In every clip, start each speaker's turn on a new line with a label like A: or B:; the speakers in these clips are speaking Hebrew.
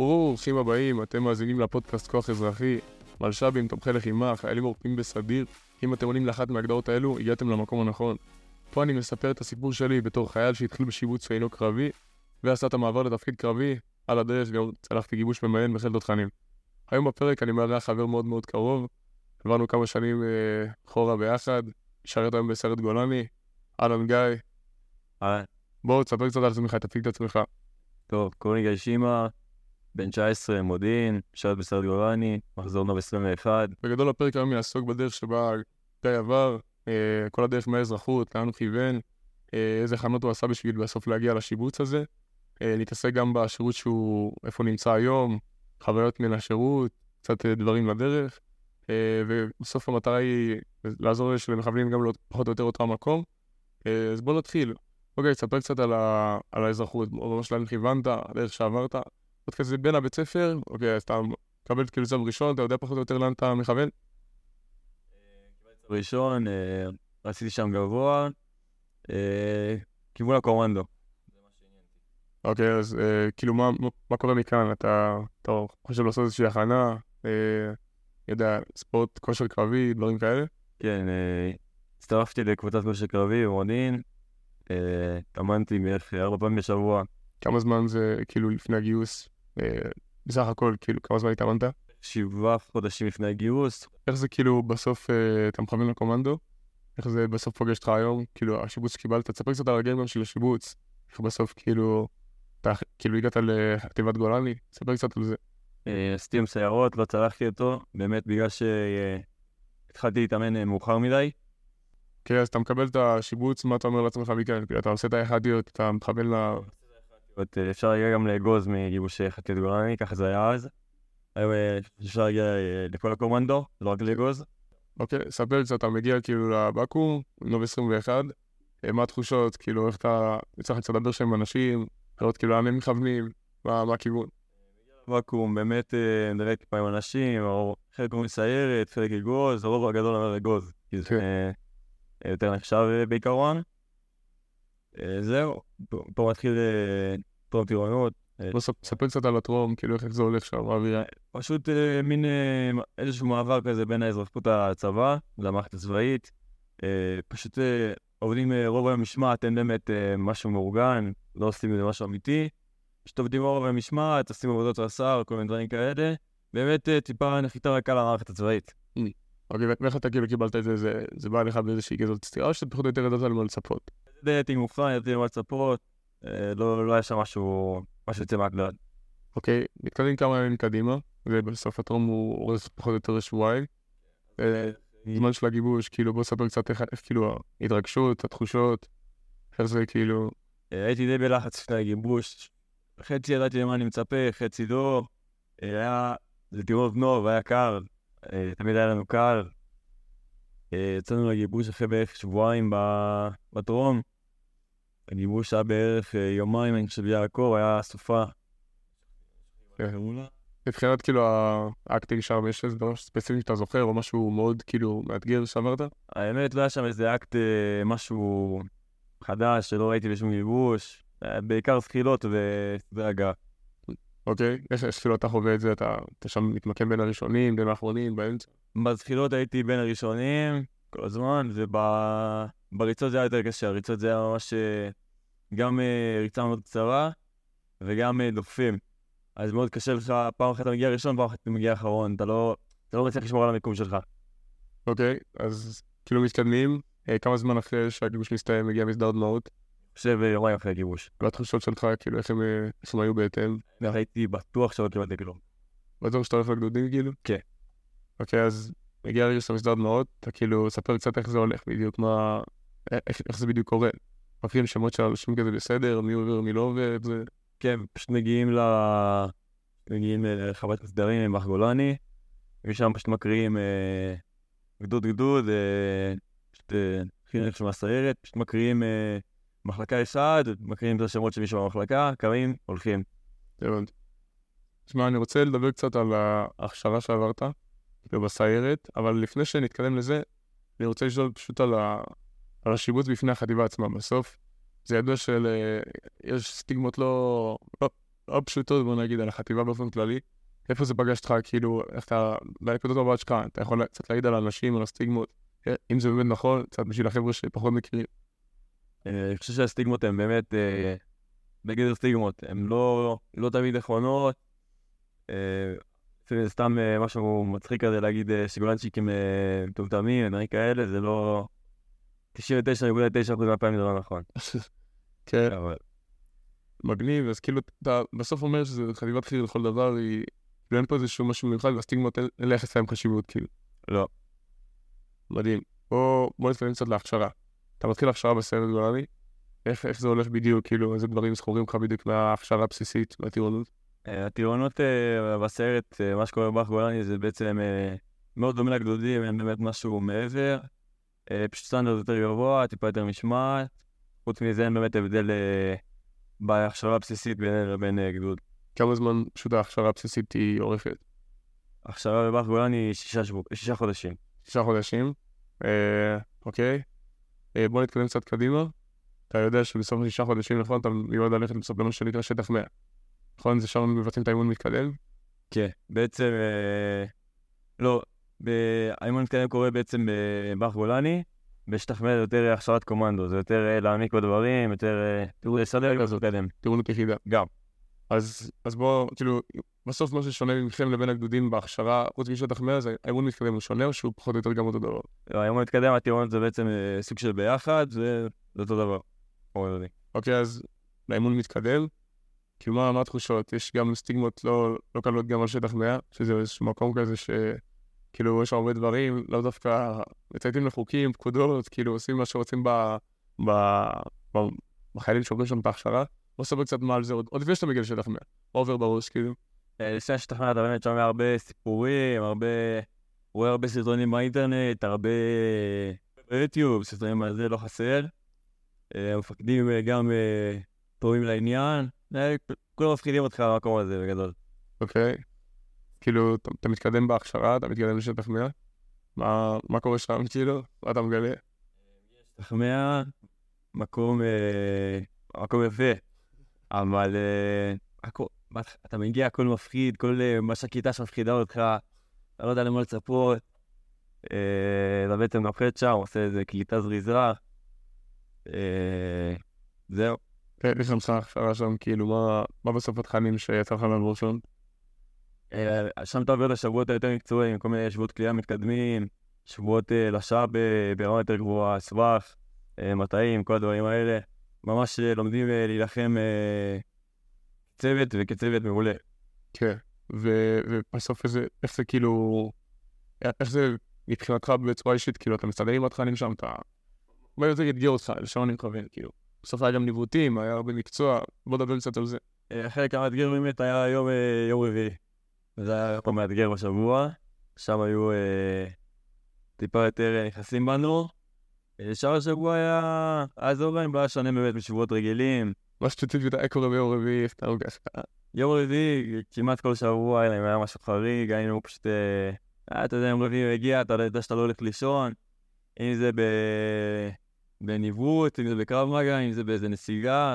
A: ברוכים הבאים, אתם מאזינים לפודקאסט כוח אזרחי, מלש"בים, תומכי לחימה, חיילים עורפים בסדיר. אם אתם עונים לאחת מההגדרות האלו, הגעתם למקום הנכון. פה אני מספר את הסיפור שלי בתור חייל שהתחיל בשיבוץ שאינו קרבי, ועשה את המעבר לתפקיד קרבי, על הדרך גם צלחתי גיבוש ממיין בחיל תותחנים. היום בפרק אני מארח חבר מאוד מאוד קרוב, עברנו כמה שנים אה, ביחד, משרת היום בסרט גולני, אהלן גיא,
B: אהלן.
A: בוא תספר קצת על עצמך, תציג את עצמך.
B: טוב, קוראים לי גיא שימה, בן 19, מודיעין, משרת בסרט גולני, מחזור נוב 21.
A: בגדול הפרק היום יעסוק בדרך שבה גיא עבר, אה, כל הדרך מהאזרחות, לאן הוא כיוון, אה, איזה הכנות הוא עשה בשביל בסוף להגיע לשיבוץ הזה. אה, נתעסק גם בשירות שהוא, איפה נמצא היום, חוויות מן השירות, קצת אה, דברים לדרך, אה, ובסוף המטרה היא לעזור למכוונים גם להיות פחות או יותר אותו המקום. אה, אז בוא נתחיל. אוקיי, תספר קצת על, ה... על האזרחות, ממש לאן כיוונת, הדרך שעברת. עוד כזה בין הבית ספר, אוקיי, אז אתה מקבל כאילו צו ראשון, אתה יודע פחות או יותר לאן אתה מכוון?
B: ראשון, אה, רציתי שם גבוה, אה, כיוון הקומנדו.
A: אוקיי, אז אה, כאילו מה, קורה מכאן? אתה, חושב לעשות איזושהי הכנה, אה, יודע, ספורט, כושר קרבי, דברים כאלה?
B: כן, אה, הצטרפתי לקבוצת כושר קרבי במודיעין, אה, התאמנתי בערך ארבע פעמים בשבוע,
A: כמה זמן זה כאילו לפני הגיוס? אה, בסך הכל, כאילו, כמה זמן התאמנת?
B: שבעה חודשים לפני הגיוס.
A: איך זה כאילו בסוף אה, אתה מכוון לקומנדו? איך זה בסוף פוגש אותך היום? כאילו, השיבוץ שקיבלת, תספר קצת על הרגעים גם של השיבוץ. איך בסוף כאילו, אתה כאילו הגעת לחטיבת גולני? תספר קצת על זה.
B: אה, עשיתי עם סיירות, לא צלחתי אותו, באמת בגלל שהתחלתי להתאמן מאוחר מדי.
A: כן, אז אתה מקבל את השיבוץ, מה אתה אומר לעצמך מכאן? אתה עושה את האחדיות, אתה מכוון ל...
B: עוד, אה, אפשר להגיע גם לאגוז מגיבוש חטיבת גולני, ככה זה היה אז. היום אה, אפשר להגיע אה, לכל הקומנדו, לא רק לאגוז.
A: אוקיי, ספר קצת, אתה מגיע כאילו לבקו"ם, נוב 21, אה, מה התחושות, כאילו, איך אתה, לך קצת לדבר שם עם אנשים, לראות כאילו לאן הם מכוונים, מה הכיוון.
B: ואקום, באמת נראה טיפה עם אנשים, או חלק קוראים סיירת, חלק אגוז, הרוב הגדול אומר אגוז. כי זה
A: כן.
B: יותר נחשב בעיקרון. אה, זהו, פה- מתחיל אה, טרום טירונות. אה,
A: בוא ספ- ספר קצת על הטרום, כאילו, איך זה הולך שם, מה האווירה.
B: פשוט אה, מין אה, איזשהו מעבר כזה בין האזרחות לצבא, למערכת הצבאית. אה, פשוט אה, עובדים אה, רוב היום משמעת, אין באמת אה, משהו מאורגן, לא עושים מזה משהו אמיתי. פשוט עובדים רוב היום משמעת, עושים עבודות רס"ר, כל מיני דברים כאלה. באמת אה, טיפה נחיתה רכה למערכת הצבאית.
A: אוקיי, ואיך אתה כאילו קיבלת את זה, זה, בא לך באיזושהי כזאת סתירה, או שאתה פחות או יותר ידעת למה לצפות?
B: די הייתי מוכן, ידעתי לצפות, אה, לא לא היה שם משהו משהו יוצא מהכלל.
A: אוקיי, נתקדם כמה ימים קדימה, ובסוף הטרום הוא אורך פחות או יותר שבועיים. אה, זמן של הגיבוש, כאילו, בוא ספר קצת איך, כאילו ההתרגשות, התחושות, איך זה כאילו,
B: אה, הייתי די בלחץ לפני הגיבוש. חצי ידעתי למה אני מצפה, חצי לא. אה, היה, זה טירונות נוב, היה קר, תמיד היה לנו קר. אה, יצאנו לגיבוש אחרי בערך שבועיים בדרום. הגיבוש היה בערך אה, יומיים, אני חושב, הקור, היה סופה.
A: כן. מבחינת כאילו ה acting שם, יש איזה דבר ספציפי שאתה זוכר, או משהו מאוד כאילו מאתגר שעברת?
B: האמת, לא היה שם איזה אקט, אה, משהו חדש שלא ראיתי בשום גיבוש. אה, בעיקר זחילות וסדרי הגעה.
A: אוקיי, איך כאילו אתה חווה את זה, אתה אתה שם מתמקם בין הראשונים, בין האחרונים, באמצע?
B: בזחילות הייתי בין הראשונים כל הזמן, ובריצות זה היה יותר קשה, הריצות זה היה ממש אה, גם אה, ריצה מאוד קצרה וגם אה, דוחפים. אז מאוד קשה לך, פעם אחת אתה מגיע ראשון, פעם אחת אתה מגיע אחרון, אתה לא, אתה לא מצליח לשמור על המיקום שלך.
A: אוקיי, אז כאילו מתקדמים, כמה זמן אחרי שהגיבוש מסתיים מגיע מסדר דמעות,
B: חושב אה, יומיים אחרי הגיבוש.
A: והתחושות שלך, כאילו איך הם, אה, איך הם היו בהתאם?
B: הייתי בטוח שלא קיבלתי כלום.
A: בטוח שאתה הולך לגדודים כאילו?
B: כן.
A: אוקיי, אז מגיע רגע שאתה מסדר דמעות, אתה כאילו, ספר קצת איך זה הולך בדיוק, מה... איך, איך זה בדיוק קורה. מקריאים שמות של אנשים כזה בסדר, מי עובר, מי לא עובר, זה...
B: כן, פשוט מגיעים ל... מגיעים לחוות מסדרים עם אח גולני, ושם פשוט מקריאים אה, גדוד גדוד, אה, פשוט אה, הכי נראה מהסיירת, פשוט מקריאים אה, מחלקה אחד, מקריאים את השמות של מישהו במחלקה, קמים, הולכים.
A: הבנתי. תשמע, אני רוצה לדבר קצת על ההכשרה שעברת, כאילו בסיירת, אבל לפני שנתקדם לזה, אני רוצה לשאול פשוט על, ה... על השיבוץ בפני החטיבה עצמה. בסוף, זה ידוע שיש סטיגמות לא, לא, לא פשוטות, בוא נגיד, על החטיבה באופן כללי. איפה זה פגש אותך, כאילו, איך אתה, בנקודות הבאות שלך, אתה יכול קצת להעיד על האנשים, על הסטיגמות, אה, אם זה באמת נכון, קצת בשביל החבר'ה שפחות מכירים.
B: אה, אני חושב שהסטיגמות הן באמת אה, בגדר סטיגמות, הן לא, לא תמיד נכונות. אה, זה סתם אה, משהו מצחיק כזה להגיד אה, שגולנצ'יקים אה, מטומטמים, דברים כאלה, זה לא... 99.9% מהפעמים זה לא נכון.
A: כן,
B: אבל
A: מגניב, אז כאילו, אתה בסוף אומר שזה חטיבת חי"ר לכל דבר, היא... אין פה איזשהו משהו מיוחד, והסטיגמות אין ליחס להם חשיבות, כאילו.
B: לא.
A: מדהים. בוא נתקדם קצת להכשרה. אתה מתחיל הכשרה בסיירת גולני, איך, איך זה הולך בדיוק, כאילו, איזה דברים זכורים לך בדיוק מההכשרה הבסיסית, מהטירונות?
B: אה, הטירונות אה, בסרט, אה, מה שקורה באח גולני זה בעצם מאוד דומה לגדודים, אין באמת משהו מעבר. פשוט סטנדרט יותר גבוה, טיפה יותר משמעת. חוץ מזה אין באמת הבדל בהכשרה הבסיסית בינינו לבין אה, גדוד.
A: כמה זמן פשוט ההכשרה הבסיסית היא אורכת?
B: הכשרה בבאח גולני שישה, שבוע, שישה חודשים.
A: שישה חודשים. אה, אוקיי. אה, בוא נתקדם קצת קדימה. אתה יודע שבסוף השישה חודשים, נכון, אתה מיועד ללכת בסבלנות שנקרא שטח 100. נכון? זה שם מבצעים את האימון מתקדם?
B: כן, בעצם, אה, לא, האימון מתקדם קורה בעצם בבאח גולני, בשטח מלא זה יותר הכשרת קומנדו, זה יותר אה, להעמיק בדברים, יותר אה,
A: תראו,
B: לסדר
A: כזאת.
B: ולהתקדם.
A: טירונות יחידה.
B: גם.
A: אז, אז בוא, כאילו, בסוף מה ששונה מכם לבין הגדודים בהכשרה, חוץ משטח 100, זה האימון מתקדם הוא שונה, או שהוא פחות או יותר גם אותו דבר?
B: לא, האימון מתקדם, הטירונות זה בעצם אה, סוג של ביחד, זה אותו דבר.
A: אוקיי, אז לאימון מתקדם, כאילו מה, מה התחושות? יש גם סטיגמות לא, לא קלות גם על שטח 100, שזה איזשהו מקום כזה שכאילו יש הרבה דברים, לאו דווקא מצייתים לחוקים, פקודות, כאילו עושים מה שרוצים ב, ב, ב, בחיילים שעוברים שם את ההכשרה. בוא ספר קצת מה על זה עוד, עוד לפני שאתה מגיע לשטח 100, מה עובר בראש, כאילו?
B: אה, לפני שתכנן אתה באמת שומע הרבה סיפורים, הרבה... רואה הרבה סרטונים באינטרנט, הרבה ביוטיוב, סרטונים על זה לא חסר. אה, המפקדים אה, גם אה, טובים לעניין. אה, כולם מפחידים אותך במקום הזה בגדול.
A: אוקיי? כאילו, אתה, מתקדם בהכשרה, אתה מתקדם לשטח 100, מה, מה קורה שם, כאילו? מה אתה מגלה?
B: שכנע, מקום, אה, מקום יפה, אבל אה, הכל, אתה מגיע, הכל מפחיד, כל אה, מה שהכיתה שמפחידה אותך, אתה לא יודע למה לצפות. אתה בעצם נוחת שם, עושה איזה קליטה זריזה. אה, זהו.
A: איך לך ההכשרה שם, כאילו, מה, בסוף התכנים שיצא לך לעבור שם?
B: אה, שם אתה עובר לשבועות היותר מקצועיים, כל מיני שבועות כליאה מתקדמים, שבועות לשעה ברמה יותר גבוהה, סבך, מטעים, כל הדברים האלה. ממש לומדים להילחם אה, צוות וכצוות מעולה.
A: כן. ו- ובסוף איזה, איך זה כאילו, איך זה מבחינתך בצורה אישית, כאילו, אתה מסתדר עם התכנים שם, אתה... מה יותר אתגר אותך, לשם אני מכוון, כאילו. בסוף היה גם ניווטים, היה הרבה מקצוע, בוא נדבר קצת על זה.
B: אה, החלק המאתגר באמת היה יום, אה, יום רביעי. זה היה היום המאתגר בשבוע, שם היו אה, טיפה יותר אה, נכנסים בנו. אה, שאר השבוע היה, זו להם, היה שונה באמת משבועות רגילים.
A: מה שספציפית היה קורה ביום רביעי, סתם ככה.
B: יום רביעי, כמעט כל שבוע, אם היה משהו חריג, היינו פשוט... אה, אה, אתה יודע, יום רביעי מגיע, אתה יודע שאתה לא הולך לישון, אם זה. בניווט, אם זה בקרב מגע, אם זה באיזה נסיגה,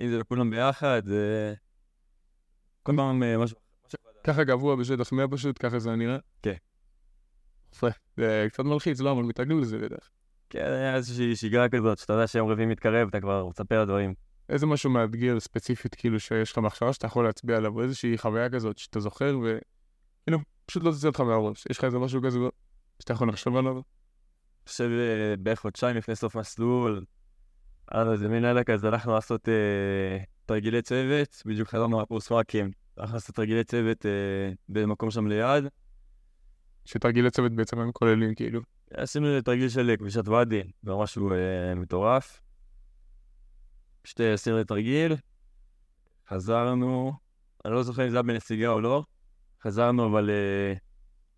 B: אם זה בכולם ביחד, זה... כל פעם אה, משהו...
A: ככה גבוה בשטח 100 פשוט, ככה זה נראה.
B: כן.
A: זה קצת מלחיץ, לא, אבל מתרגלים לזה בטח.
B: כן, היה איזושהי שגרה כזאת, שאתה יודע שיום רביעי מתקרב, אתה כבר מספר דברים.
A: איזה משהו מאתגר ספציפית, כאילו, שיש לך מחשבה שאתה יכול להצביע עליו, או איזושהי חוויה כזאת שאתה זוכר, וכאילו, פשוט לא תצא אותך מהראש. יש לך איזה משהו כזה שאתה יכול לחשוב עליו?
B: אני חושב אה, בערך חודשיים לפני סוף מסלול, היה לנו איזה מין לילה כזה, הלכנו לעשות אה, תרגילי צוות, בדיוק חזרנו מ"כים. הלכנו לעשות תרגילי צוות אה, במקום שם ליד.
A: שתרגילי צוות בעצם הם כוללים, כאילו.
B: עשינו תרגיל של כבישת ואדי, זה משהו אה, מטורף. פשוט אה, עשינו תרגיל, חזרנו, אני לא זוכר אם זה היה בנסיגה או לא, חזרנו אבל אה,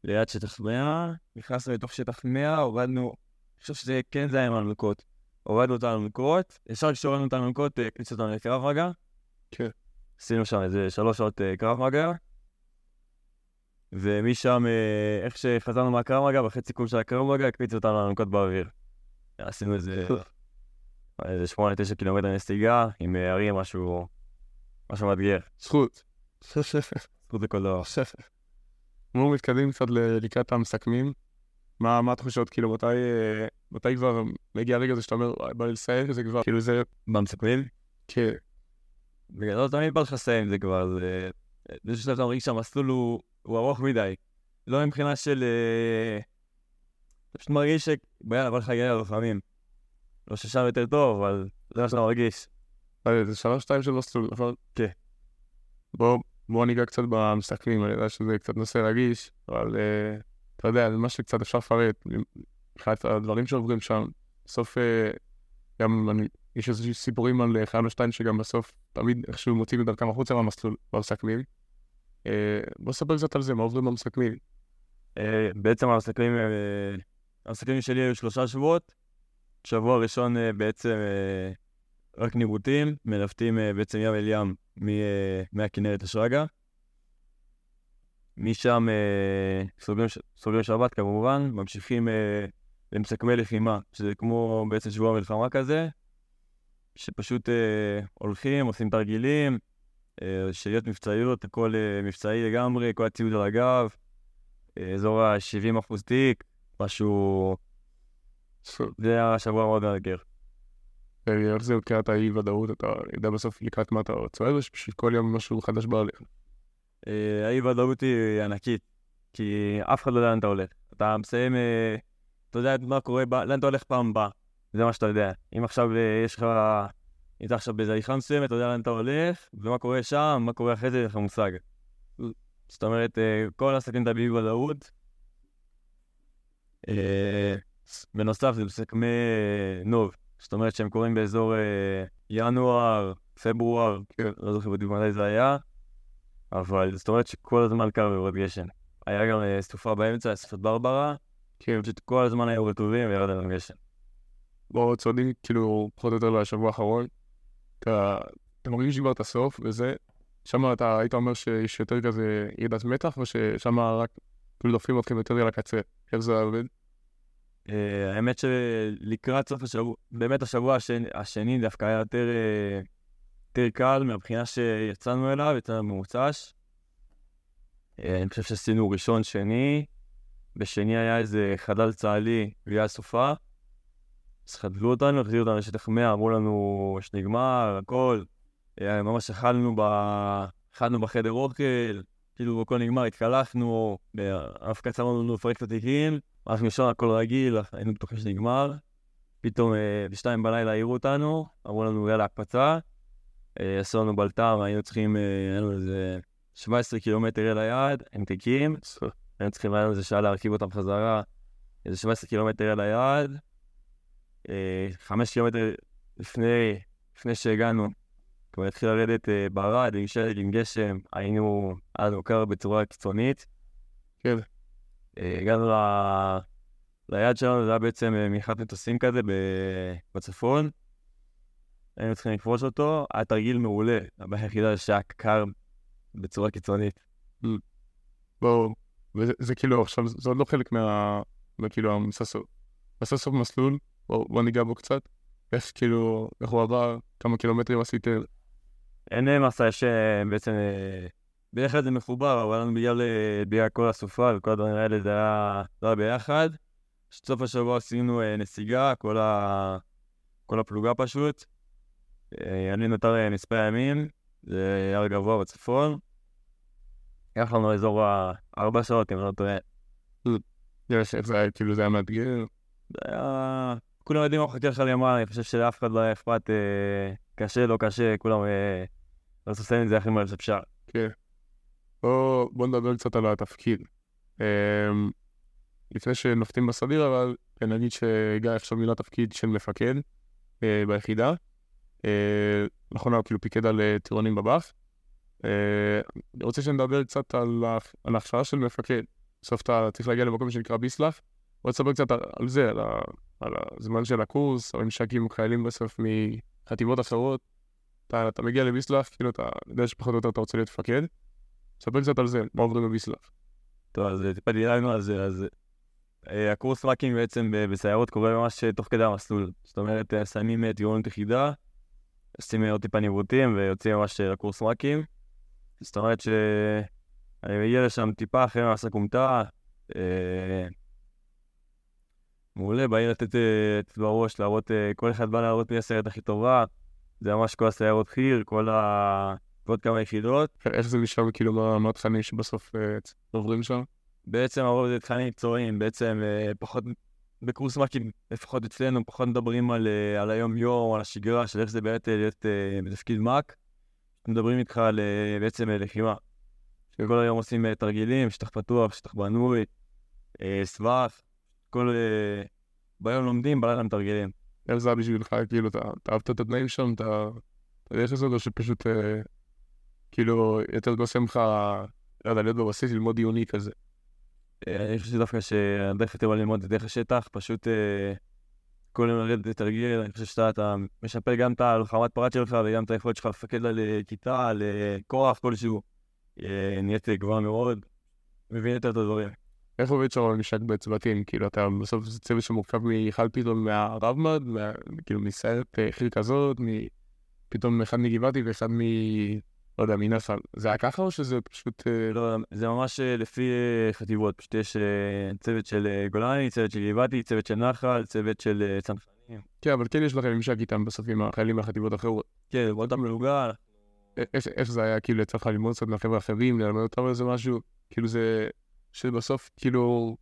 B: ליד שטח 100, נכנסנו לתוך שטח 100, הורדנו, אני חושב שזה כן זה היה עם האלונקות. הורדנו את האלונקות, ישר כשהורדנו את האלונקות, אה, הכניסו אותנו לקרב מגע.
A: כן.
B: עשינו שם איזה שלוש שעות אה, קרב מגע. ומשם, איך שחזרנו מהקרב מגע, בחצי סיכום של הקרב מגע, הקפיצו אותנו לאלונקות באוויר. עשינו איזה, איזה שמונה, תשע קילומטר נסיגה, עם אה, הרים, משהו משהו מאתגר.
A: זכות.
B: זכות לכל דבר.
A: בואו מתקדם קצת לקראת המסכמים. מה מה התחושות, כאילו, מתי אה, מתי כבר מגיע הרגע הזה שאתה אומר, "וואי, בא לי לסיים, זה כבר, כאילו, זה,
B: במסכמים?
A: כן,
B: בגדול תמיד בא לך לסיים זה כבר, זה... באיזשהו שלב אתה מרגיש שהמסלול הוא, הוא ארוך מדי. לא מבחינה של... אה, אתה פשוט מרגיש ש... ביאללה, בא לך להגיע ללוחמים. לא ששם יותר טוב, אבל זה מה שאתה מרגיש.
A: אה, זה שלוש שתיים של מסלול, נכון?
B: כן.
A: בואו ניגע קצת במסתכלים, אני יודע שזה קצת נושא רגיש, אבל אה, אתה יודע, זה מה שקצת אפשר לפרט, מבחינת הדברים שעוברים שם. בסוף, אה, גם אני, יש איזה סיפורים על חייל ושתיים שגם בסוף תמיד איכשהו מוצאים את דרכם החוצה מהמסלול, במסכמים. בוא נספר קצת על זה, מה עוברים במסכמים.
B: בעצם המסכמים, המסכמים שלי היו שלושה שבועות. שבוע ראשון אה, בעצם אה, רק ניווטים, מלווטים אה, בעצם ים אל ים מהכנרת לשרגא. משם סוגרים, סוגרים שבת כמובן, ממשיכים למסכמי לחימה, שזה כמו בעצם שבוע מלחמה כזה, שפשוט הולכים, עושים תרגילים, שהיות מבצעיות, הכל מבצעי לגמרי, כל הציוד על הגב, אזור ה-70 אחוז תיק, משהו... זה היה שבוע מאוד מאתגר.
A: איך זה מבחינת האי-ודאות, אתה יודע בסוף לקראת מה אתה צועד, או שפשוט כל יום משהו חדש בהליך.
B: אה, האי-ודאות היא ענקית, כי אף אחד לא יודע לאן אתה הולך. אתה מסיים, אה, אתה יודע מה קורה, לאן אתה הולך פעם הבאה, זה מה שאתה יודע. אם עכשיו אה, יש לך, אם אתה עכשיו באיזה הליכה מסוימת, אתה יודע לאן אתה הולך, ומה קורה שם, מה קורה אחרי זה, אין לך מושג. זאת אומרת, כל העסקים אתה באי-ודאות. אה, בנוסף, זה מסכמי נוב, זאת אומרת שהם קורים באזור אה, ינואר, פברואר,
A: כן.
B: לא זוכר בדיוק מתי זה היה. אבל זאת אומרת שכל הזמן קר ויורד גשם. היה גם אה, סופה באמצע, סופת ברברה,
A: כן,
B: פשוט כל הזמן היו רטובים וירד עליהם גשם.
A: בואו צועדים, כאילו, פחות או יותר לשבוע האחרון. אתה, אתה מרגיש כבר את הסוף וזה, שם אתה היית אומר שיש יותר כזה ירידת מתח, או ששם רק כאילו דוחפים אתכם יותר אל הקצה? איך זה עובד?
B: אה, האמת שלקראת סוף השבוע, באמת השבוע השני, השני דווקא היה יותר, אה, יותר קל מהבחינה שיצאנו אליו, יצאנו ממוצ"ש. אה, אני חושב שעשינו ראשון, שני, בשני היה איזה חדל צה"לי ליד סופה. אז חדלו אותנו, החזירו אותנו לשטח 100, אמרו לנו שנגמר, הכל. ממש אכלנו, ב... אכלנו בחדר אוכל, כאילו הכל נגמר, התקלחנו, ההפקצה אמרנו לנו לפרק את התיקים, הלכנו לישון, הכל רגיל, היינו בטוחים שנגמר. פתאום אה, בשתיים בלילה העירו אותנו, אמרו לנו יאללה הקפצה. אה, עשו לנו בלטם, היינו צריכים, אה, היה לנו איזה 17 קילומטר אל היעד, עם תיקים. היינו צריכים, היה לנו איזה שעה להרכיב אותם חזרה, איזה 17 קילומטר אל היעד. חמש קילומטר לפני, לפני שהגענו, כבר התחיל לרדת ברד, עם שלג, עם גשם, היינו, היה לנו קר בצורה קיצונית.
A: כן.
B: אה, הגענו ל... ליעד שלנו, זה היה בעצם אה, מנחת מטוסים כזה בצפון. היינו צריכים לכבוש אותו, היה תרגיל מעולה, הבעיה היחידה שהיה קר בצורה קיצונית.
A: בואו, וזה זה כאילו עכשיו, זה עוד לא חלק מה... כאילו המססות. מססות מסלול, בוא ניגע בו קצת. איך כאילו, איך הוא עבר, כמה קילומטרים עשיתם.
B: אין אה, מסע, יש בעצם... בדרך כלל זה מחובר, אבל לנו בגלל, בגלל כל הסופה וכל הדברים האלה, זה היה, זה היה ביחד. בסוף השבוע עשינו אה, נסיגה, כל, ה... כל הפלוגה פשוט. אה, אני נותר אה, מצפה ימים, זה הר גבוה בצפון. לקח לנו אזור הארבע שעות, אם לא טועה.
A: זה היה, כאילו זה היה מאתגר.
B: זה היה... כולם יודעים מה מחכה לך למעלה, אני חושב שלאף אחד לא היה אכפת קשה, לא קשה, כולם רצו לסיים את זה הכי מהר שאפשר.
A: כן. בוא, בוא נדבר קצת על התפקיד. אמ, לפני שנוחתים בסדיר, אבל כן, נגיד שגיא עכשיו מילא תפקיד של מפקד אה, ביחידה. אה, נכון, הוא כאילו פיקד על אה, טירונים בבאף. אני רוצה שנדבר קצת על, ההכשרה של מפקד. בסוף אתה צריך להגיע למקום שנקרא ביסלח. בוא תספר קצת על, זה, על, הזמן של הקורס, הממשקים עם חיילים בסוף מחטיבות אחרות. אתה, מגיע לביסלח, כאילו אתה יודע שפחות או יותר אתה רוצה להיות מפקד. ספר קצת על זה, מה עוברים בביסלח.
B: טוב, אז אה, טיפה דילגנו על זה, אז אה, הקורס מאקינג בעצם בסיירות קורה ממש אה, תוך כדי המסלול. זאת אומרת, אה, אה, טירונות יחידה, עושים עוד טיפה ניווטים ויוצאים ממש לקורס מ"כים. זאת אומרת שאני מגיע לשם טיפה אחרי מעשה כומתה, אה, מעולה, באים לתת את בראש, להראות, אה, כל אחד בא להראות מי הסיירת הכי טובה, זה ממש כל הסיירות חי"ר, כל ה... ועוד כמה יחידות.
A: איך זה משם, כאילו, מה- התכנים שבסוף אה, עוברים שם?
B: בעצם הרוב זה תכנים מקצועיים, בעצם אה, פחות, בקורס מ"כים, לפחות אצלנו, פחות מדברים על, אה, על היום-יום, על השגרה, של איך זה באמת להיות בתפקיד מ"כ. מדברים איתך על בעצם לחימה. שכל היום עושים תרגילים, שטח פתוח, שטח בנוי, סבך, כל... ביום לומדים, בלילה מתרגלים.
A: איך זה היה בשבילך, כאילו, אתה אהבת את התנאים שם, אתה איך זה, או שפשוט, כאילו, יותר קוסם לך, לא יודע, להיות בבסיס, ללמוד דיוני כזה.
B: אה, אני חושב שדווקא שהדרך יותר ללמוד זה דרך השטח, פשוט אה, כל יום לרדת לתרגיל, אני חושב שאתה אתה משפר גם את הלוחמת פרט שלך וגם את היכולת שלך לפקד על כיתה, על כוח כלשהו. אה, נהיית גבוהה מאוד, מבין יותר את הדברים.
A: איך עובד שם הממשק בצוותים? כאילו, אתה בסוף זה צוות שמורכב מאחד פתאום מהרב-מד, מה- כאילו, מסיירת חי"ר כזאת, פתאום אחד מגבעתי ואחד. לא יודע, מנסל. זה היה ככה או שזה פשוט... אה,
B: לא, זה ממש אה, לפי אה, חטיבות, פשוט יש צוות של גולני, צוות של גבעתי, צוות של נחל, צוות של צנחנים.
A: כן, אבל כן יש לכם ממשק איתם בסוף עם החיילים מהחטיבות האחרות.
B: כן, מאוד מלוגל.
A: א- איך, זה היה, כאילו, יצא לך ללמוד קצת מהחבר'ה האחרים, ללמד אותם איזה משהו? כאילו זה... שבסוף, כאילו,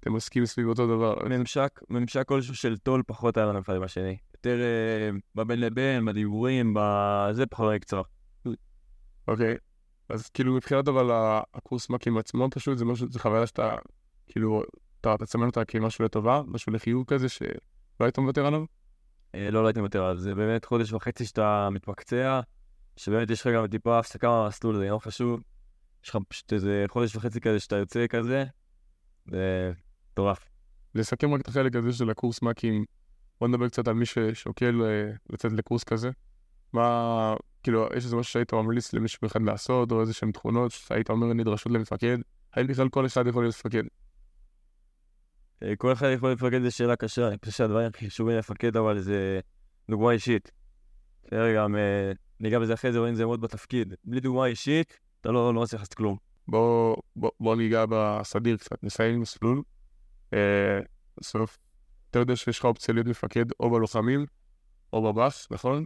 A: אתם עוסקים סביב אותו דבר.
B: ממשק, ממשק כלשהו של טול פחות היה לנו אחד עם השני. יותר בבין לבין, בדיבורים, בזה פחות מקצוע.
A: אוקיי. אז כאילו מבחינת אבל הקורס מ"כים עצמו פשוט זה משהו, זה חוויה שאתה, כאילו, אתה תסמן אותה כמשהו לטובה, משהו לחיוב כזה שלא היית מוותר עליו?
B: אה, לא, לא הייתי מוותר על זה. באמת חודש וחצי שאתה מתמקצע, שבאמת יש לך גם טיפה הפסקה מהמסלול, זה גם חשוב. יש לך פשוט איזה חודש וחצי כזה שאתה יוצא כזה, זה מטורף.
A: לסכם רק את החלק הזה של הקורס מ"כים, בוא נדבר קצת על מי ששוקל אה, לצאת לקורס כזה. מה, כאילו, יש איזה משהו שהיית ממליץ למישהו אחד לעשות, או איזה שהם תכונות שהיית אומר נדרשות למפקד? האם בכלל כל אחד יכול להיות מפקד?
B: אה, כל אחד יכול לפקד זה שאלה קשה, אני חושב שהדברים הכי חשובים לפקד אבל זה דוגמה אישית. בסדר, גם אה, ניגע בזה אחרי זה, רואים את זה מאוד בתפקיד. בלי דוגמה אישית, אתה לא לא מצליח לעשות כלום.
A: בוא, בוא, בוא ניגע בסדיר קצת, נסיים מסלול. אה, בסוף, אתה יודע שיש לך אופציה להיות מפקד או בלוחמים או בבאס, נכון?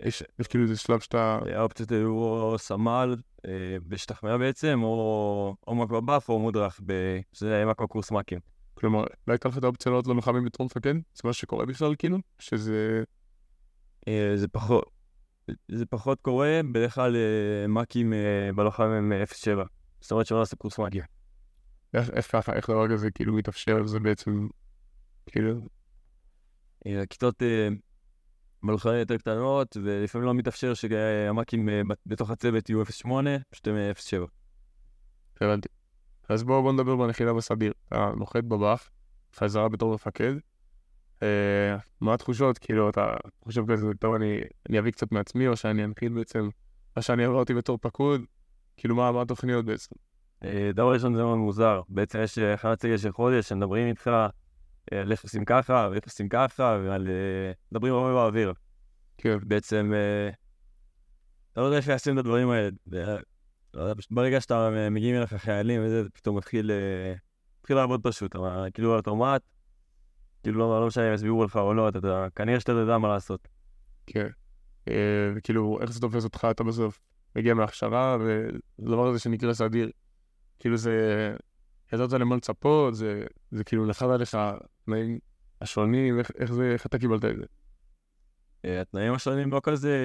A: יש, יש כאילו איזה שלב שאתה...
B: אה, האופציות היו או סמל אה, בשטח מאה בעצם, או או מ"כ בבאף או מודרך, שזה היה מ"כ בקורס מ"כים.
A: כלומר, לא הייתה לך את האופציה לעלות ללוחמים בתור מפקד? זה מה שקורה בכלל, כאילו? שזה...
B: אה, זה פחות, זה פחות קורה, בדרך כלל אה, מ"כים אה, בלוחמים הם 0.7. זאת אומרת שלא נעשה קורס מ"כים.
A: איך, ככה, איך דבר כזה כאילו מתאפשר, זה בעצם... כאילו...
B: אה, הכיתות אה, בלוחמים יותר קטנות, ולפעמים לא מתאפשר שהמ"כים אה, בת- בתוך הצוות יהיו 0.8, פשוט הם אה, 0.7.
A: הבנתי. אז בואו בוא נדבר בנחילה בסדיר. אתה נוחת בבאף, חזרה בתור מפקד. אה, מה התחושות? כאילו, אתה חושב כזה, טוב, אני, אני אביא קצת מעצמי, או שאני אנחיל בעצם מה שאני עברתי בתור פקוד? כאילו, מה, מה התוכניות בעצם?
B: אה, דבר ראשון זה מאוד מוזר, בעצם יש אה, הכנת סגל של חודש, שמדברים איתך אה, על איך עושים ככה, ואיך עושים ככה, ועל... אה, מדברים הרבה באוויר.
A: כן.
B: בעצם, אה, אתה לא יודע איך ליישם את הדברים האלה. ברגע שאתה אה, מגיעים אליך חיילים וזה, זה פתאום מתחיל, אה, מתחיל לעבוד פשוט, אבל כאילו על אוטומט, כאילו לא, לא משנה אם יסבירו לך או לא, אתה כנראה שאתה יודע מה לעשות.
A: כן. אה, וכאילו, איך זה תופס אותך, אתה בסוף מגיע מהכשרה, והדבר הזה שנקרא סדיר, כאילו זה... ידעת למה לצפות, זה, זה כאילו נחת עליך תנאים השונים, איך, איך זה, איך אתה קיבלת את זה?
B: אה, התנאים השונים לא כזה...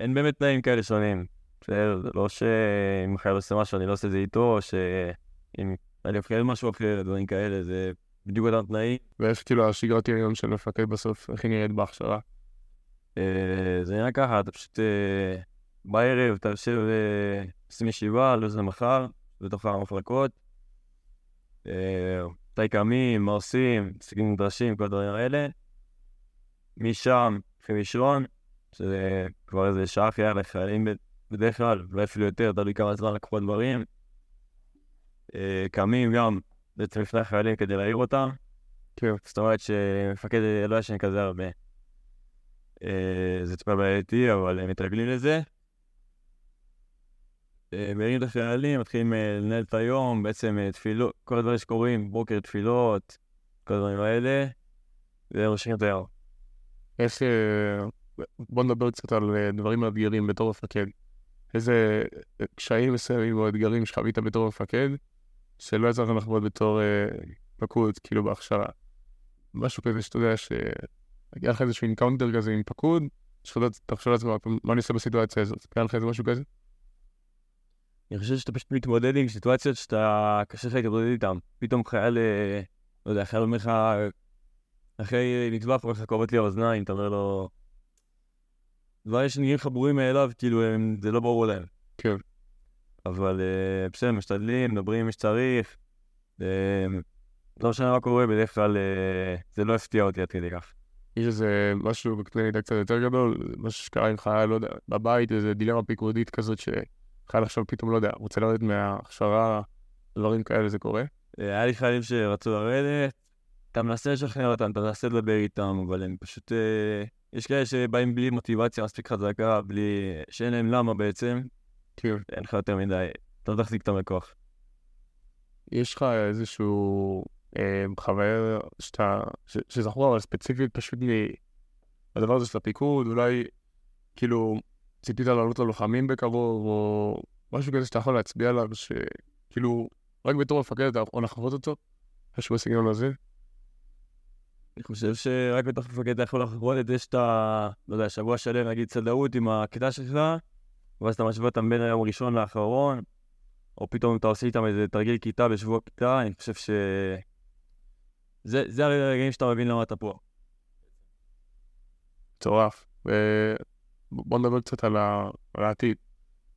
B: אין באמת תנאים כאלה שונים. בסדר, זה לא שאם חייל עושה משהו אני לא עושה את זה איתו, או שאם אני אוכל משהו אחר, דברים כאלה, זה בדיוק אותם תנאים.
A: ואיך כאילו השגרת יום של מפקד בסוף, איך היא נראית בהכשרה?
B: אה, זה נראה ככה, אתה פשוט אה, בערב, אתה יושב ועושים ישיבה, לא זה מחר, בתוך המחלקות. אה, מתי קמים, מה עושים, נדרשים, כל הדברים האלה. משם, הולכים לישון, שזה כבר איזה שעה אחרי לחיילים בדרך כלל, אולי אפילו יותר, תלוי כמה זמן לקחו הדברים. אה, קמים גם בעצם לפני החיילים כדי להעיר אותם.
A: כן.
B: זאת אומרת שמפקד לא ישן כזה הרבה. אה, זה טיפה בעייתי, אבל הם מתרגלים לזה. אה, מרימים את החיילים, מתחילים אה, לנהל את היום, בעצם אה, תפילות, כל הדברים שקורים, בוקר תפילות, כל הדברים האלה, וראשים את היום.
A: אה, בוא נדבר קצת על דברים מאתגרים בתור מפקד. איזה קשיים מסוימים או אתגרים שחווית בתור מפקד, שלא יצא לך לחוות בתור פקוד, כאילו בהכשרה. משהו כזה שאתה יודע שהיה לך איזשהו encounter כזה עם פקוד, שאתה חושב לעצמך, מה אני עושה בסיטואציה הזאת? היה לך איזה משהו כזה?
B: אני חושב שאתה פשוט מתמודד עם סיטואציות שאתה, קשה לך להתמודד איתן. פתאום חייל, אה, לא יודע, חייל אומר לך, אחרי נטבח, אומר לך, כואבת לי האוזניים, אתה אומר לו... דברים שנראים לך ברורים מאליו, כאילו, הם, זה לא ברור להם.
A: כן.
B: אבל אה, בסדר, משתדלים, מדברים עם מי שצריך. אה, לא משנה מה קורה, בדרך כלל זה לא הפתיע אותי עד כדי כך.
A: יש איזה משהו בקנה מידה קצת יותר גדול, משהו שקרה עם חייל, לא יודע, בבית, איזה דילמה פיקודית כזאת, שחייל עכשיו פתאום, לא יודע, רוצה לרדת מההכשרה, דברים כאלה, זה קורה?
B: אה, היה לי חיילים שרצו לרדת, אתה מנסה לשכנע אותם, אתה מנסה לדבר איתם, אבל הם פשוט... אה, יש כאלה שבאים בלי מוטיבציה מספיק חזקה, בלי... שאין להם למה בעצם,
A: כן.
B: אין לך יותר מדי, אתה לא תחזיק אותם בכוח.
A: יש לך איזשהו אה, חוויה שאתה, ש, שזכור אבל ספציפית פשוט מהדבר הזה של הפיקוד, אולי כאילו ציפית לעלות ללוחמים בקרוב, או משהו כזה שאתה יכול להצביע עליו, שכאילו רק בתור מפקד אתה יכול לחוות אותו, משהו בסגנון הזה.
B: אני חושב שרק בתוך מפקד אתה יכול לחוות את זה שאתה, לא יודע, שבוע שלם נגיד צדאות עם הכיתה שלך, ואז אתה משווה אותם בין היום הראשון לאחרון, או פתאום אתה עושה איתם איזה תרגיל כיתה בשבוע כיתה, אני חושב ש... זה, זה הרגעים שאתה מבין למה אתה פה.
A: מטורף. ובוא נדבר קצת על, ה... על העתיד.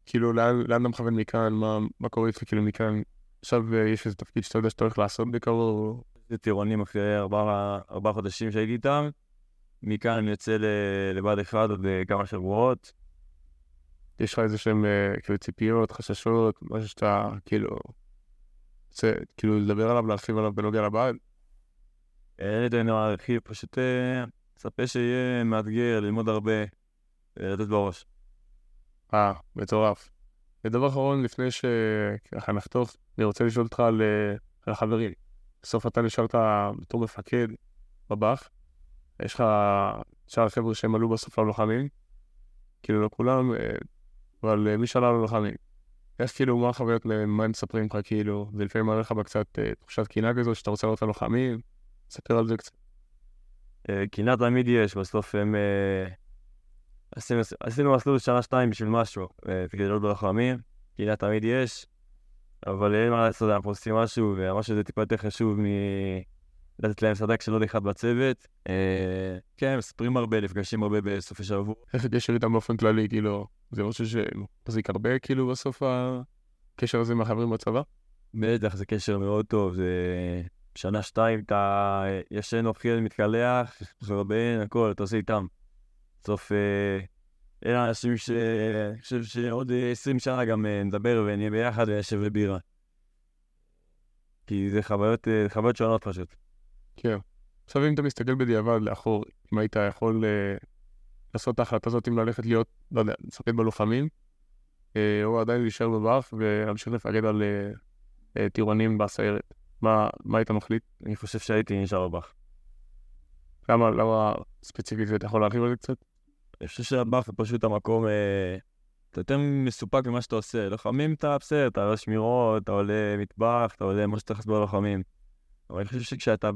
A: כאילו, לאן, לאן אתה מכוון מכאן, מה, מה קורה איתך כאילו מכאן? עכשיו אה, יש איזה תפקיד שאתה יודע שאתה הולך לעשות בקרוב,
B: זה טירונים אחרי ארבעה ארבעה חודשים שהייתי איתם. מכאן אני יוצא לבה"ד 1 עוד אה, כמה שבועות.
A: יש לך איזה שהם אה, כאילו ציפיות, חששות, משהו שאתה כאילו רוצה כאילו לדבר עליו, להרחיב עליו בנוגע לבעל?
B: אין לי דברים להרחיב, פשוט מצפה שיהיה מאתגר, ללמוד הרבה, לתת בראש.
A: אה, מטורף. ודבר אחרון, לפני שככה נחתוך, אני רוצה לשאול אותך על, אה, על החברים. בסוף אתה נשארת בתור מפקד בב"ח, יש לך שאר החבר'ה שהם עלו בסוף ללוחמים, כאילו לא כולם, אה, אבל אה, מי שעלה ללוחמים. איך כאילו, מה החוויות, מה הם מספרים לך כאילו, ולפעמים מעלה לך בקצת תחושת קינה כזו, שאתה רוצה לראות ללוחמים, ספר על זה קצת.
B: קינה תמיד יש, בסוף הם... עשינו, עשינו מסלול שנה-שתיים בשביל משהו, אה, כדי להיות בלוחמים, קינה תמיד יש, אבל אין מה לעשות, אנחנו עושים משהו, והמשהו הזה טיפה יותר חשוב מ... לתת להם סדק של עוד אחד בצוות. אה, כן, מספרים הרבה, נפגשים הרבה בסופי שבוע.
A: איך הקשר איתם באופן כללי, כאילו, זה משהו שמחזיק הרבה, כאילו, בסוף הקשר הזה מהחברים בצבא?
B: בטח, זה קשר מאוד טוב, זה שנה-שתיים אתה ישן, אוכל, מתקלח, מרבן, הכל, אתה עושה איתם. בסוף אה, אלה אנשים שאני חושב שעוד אה, 20 שנה גם אה, נדבר ונהיה ביחד ונשב בבירה. כי זה חוויות, אה, חוויות שונות פשוט.
A: כן. עכשיו, אם אתה מסתכל בדיעבד לאחור, אם היית יכול אה, לעשות את ההחלטה הזאת, אם ללכת להיות, לא יודע, לשחק בלוחמים, אה, או עדיין להישאר בבאח ולהמשיך לפקד על אה, אה, טירונים בסיירת, מה, מה היית מחליט?
B: אני חושב שהייתי נשאר בבח.
A: למה, למה ספציפית, אתה יכול להרחיב על זה קצת?
B: אני חושב שהבח זה פשוט המקום, אה, אתה יותר מסופק ממה שאתה עושה. לוחמים אתה בסדר, אתה עולה שמירות, אתה עולה מטבח, אתה עולה מה שאתה צריך בלוחמים. אבל אני חושב שכשאתה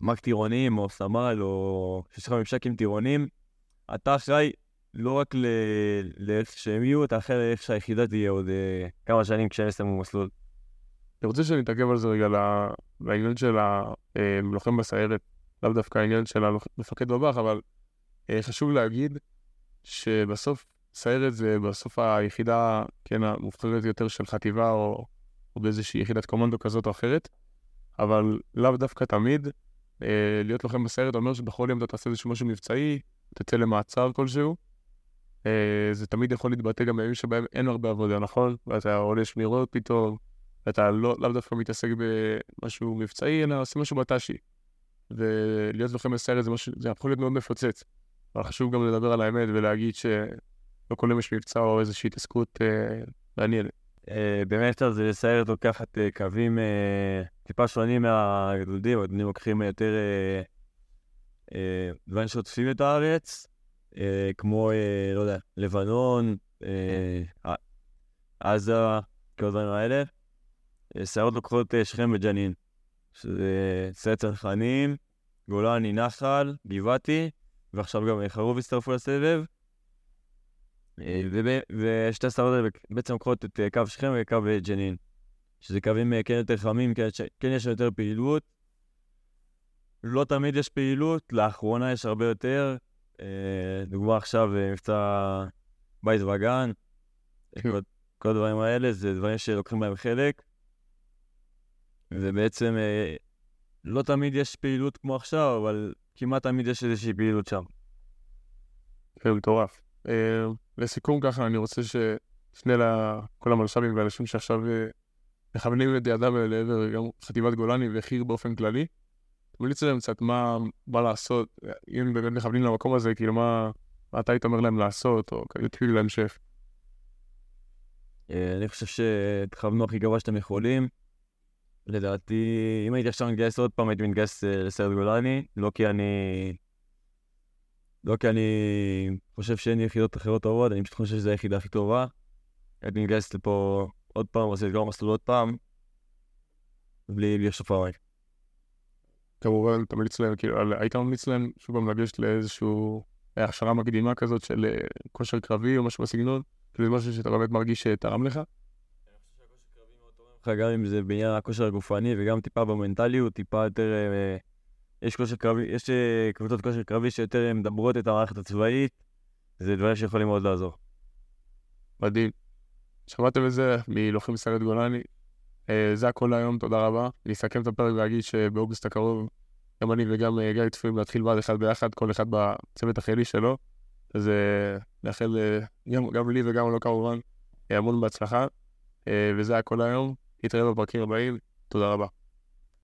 B: במאק טירונים, או סמל, או שיש לך ממשק עם טירונים, אתה אחראי לא רק לאיך שהם יהיו, אתה אחראי לאיך שהיחידה תהיה עוד אה, כמה שנים כשהם יסיימו מסלול.
A: אני רוצה שנתעכב על זה רגע לעניין של הלוחם בסיירת, לאו דווקא העניין של המפקד בבאח, אבל אה, חשוב להגיד שבסוף סיירת זה בסוף היחידה, כן, המובחרת יותר של חטיבה או, או באיזושהי יחידת קומנדו כזאת או אחרת, אבל לאו דווקא תמיד אה, להיות לוחם בסיירת אומר שבכל יום אתה תעשה איזשהו משהו מבצעי, תצא למעצר כלשהו. אה, זה תמיד יכול להתבטא גם בימים שבהם אין הרבה עבודה, נכון? ואתה עולה שמירות פתאום, ואתה לא, לאו דווקא מתעסק במשהו מבצעי, אלא עושה משהו בתש"י. ולהיות לוחם בסיירת זה זה יכול להיות מאוד מפוצץ. אבל חשוב גם לדבר על האמת ולהגיד שלא כל יום יש מבצע או איזושהי התעסקות אה, מעניינת.
B: אה, באמת אז סיירת לוקחת אה, קווים טיפה שונים מהגדודים, הגדודים לוקחים יותר דברים שעוטפים את הארץ, כמו, לא יודע, לבנון, ע- עזה, כל הדברים האלה. סיירות לוקחות שכם וג'נין, שזה סיירת צנחנים, גולני, נחל, גבעתי, ועכשיו גם אה, חרוב הצטרפו לסבב. אה, ושתי הסיירות האלה בעצם לוקחות את אה, קו שכם וקו ג'נין, שזה קווים כן יותר חמים, כן, כן יש יותר פעילות. לא תמיד יש פעילות, לאחרונה יש הרבה יותר. דוגמה עכשיו, מבצע בית וגן,
A: כן.
B: כל, הדברים האלה, זה דברים שלוקחים בהם חלק. ובעצם לא תמיד יש פעילות כמו עכשיו, אבל כמעט תמיד יש איזושהי פעילות שם.
A: זה מטורף. אה, לסיכום ככה, אני רוצה שתפנה לכל המלש"בים והאנשים שעכשיו אה, מכוונים את ידם לעבר גם חטיבת גולני וחי"ר באופן כללי. תמליץ להם קצת מה, מה לעשות, אם באמת מכוונים למקום הזה, כאילו מה, מה אתה היית אומר להם לעשות, או כאילו טיפים להמשך.
B: אה, אני חושב שתכוונו הכי גבוה שאתם יכולים. לדעתי, אם הייתי עכשיו מתגייס עוד פעם, הייתי מתגייס אה, לסיירת גולני, לא כי אני... לא כי אני חושב שאין לי יחידות אחרות טובות, אני פשוט חושב שזו היחידה הכי טובה. הייתי מתגייס לפה עוד פעם, עושה את גם המסלול עוד פעם, בלי לחשוב פעמיים.
A: כמובן, תמליץ להם, כאילו, היית ממליץ להם שוב פעם לגשת לאיזשהו אה, הכשרה מקדימה כזאת של אה, כושר קרבי או משהו בסגנון, כאילו משהו שאתה באמת מרגיש שתרם לך.
B: לך גם אם זה בעניין הכושר הגופני וגם טיפה במנטליות, טיפה יותר... אה, יש קרבי, יש אה, קבוצות כושר קרבי שיותר אה, מדברות את המערכת הצבאית, זה דברים שיכולים מאוד לעזור.
A: מדהים. שמעתם את זה מלוחם בסיירת גולני. זה הכל להיום, תודה רבה. אני אסכם את הפרק ואגיד שבאוגוסט הקרוב, גם אני וגם גיא צפויים להתחיל ועד אחד ביחד, כל אחד בצוות החילי שלו. אז נאחל גם, גם לי וגם לו כמובן המון בהצלחה. וזה הכל להיום. נתראה בפרקים הבאים. תודה רבה.